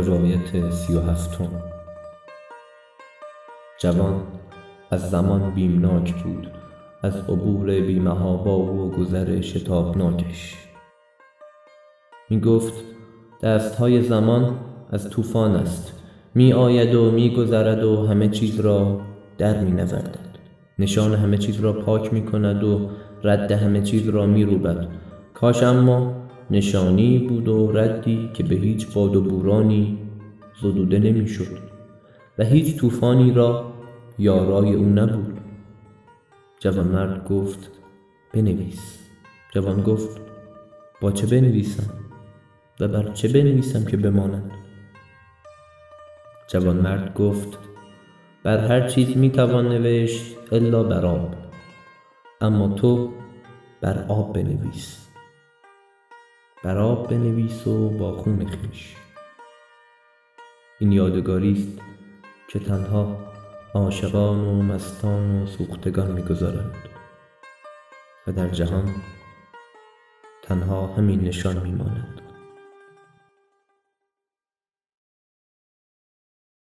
روایت سی و هفتم. جوان از زمان بیمناک بود از عبور بی محابا و گذر شتابناکش. می گفت دست های زمان از طوفان است می آید و می گذرد و همه چیز را در می نوردد نشان همه چیز را پاک می کند و رد همه چیز را می روبد کاش اما نشانی بود و ردی که به هیچ باد و بورانی زدوده نمی شد و هیچ طوفانی را یارای او نبود. جوانمرد گفت بنویس. جوان گفت با چه بنویسم؟ و بر چه بنویسم که بماند؟ جوانمرد گفت بر هر چیز می توان نوشت الا بر آب اما تو بر آب بنویس. بر آب بنویس و با خون خویش این یادگاری است که تنها عاشقان و مستان و سوختگان می‌گذارند و در جهان تنها همین نشان میماند.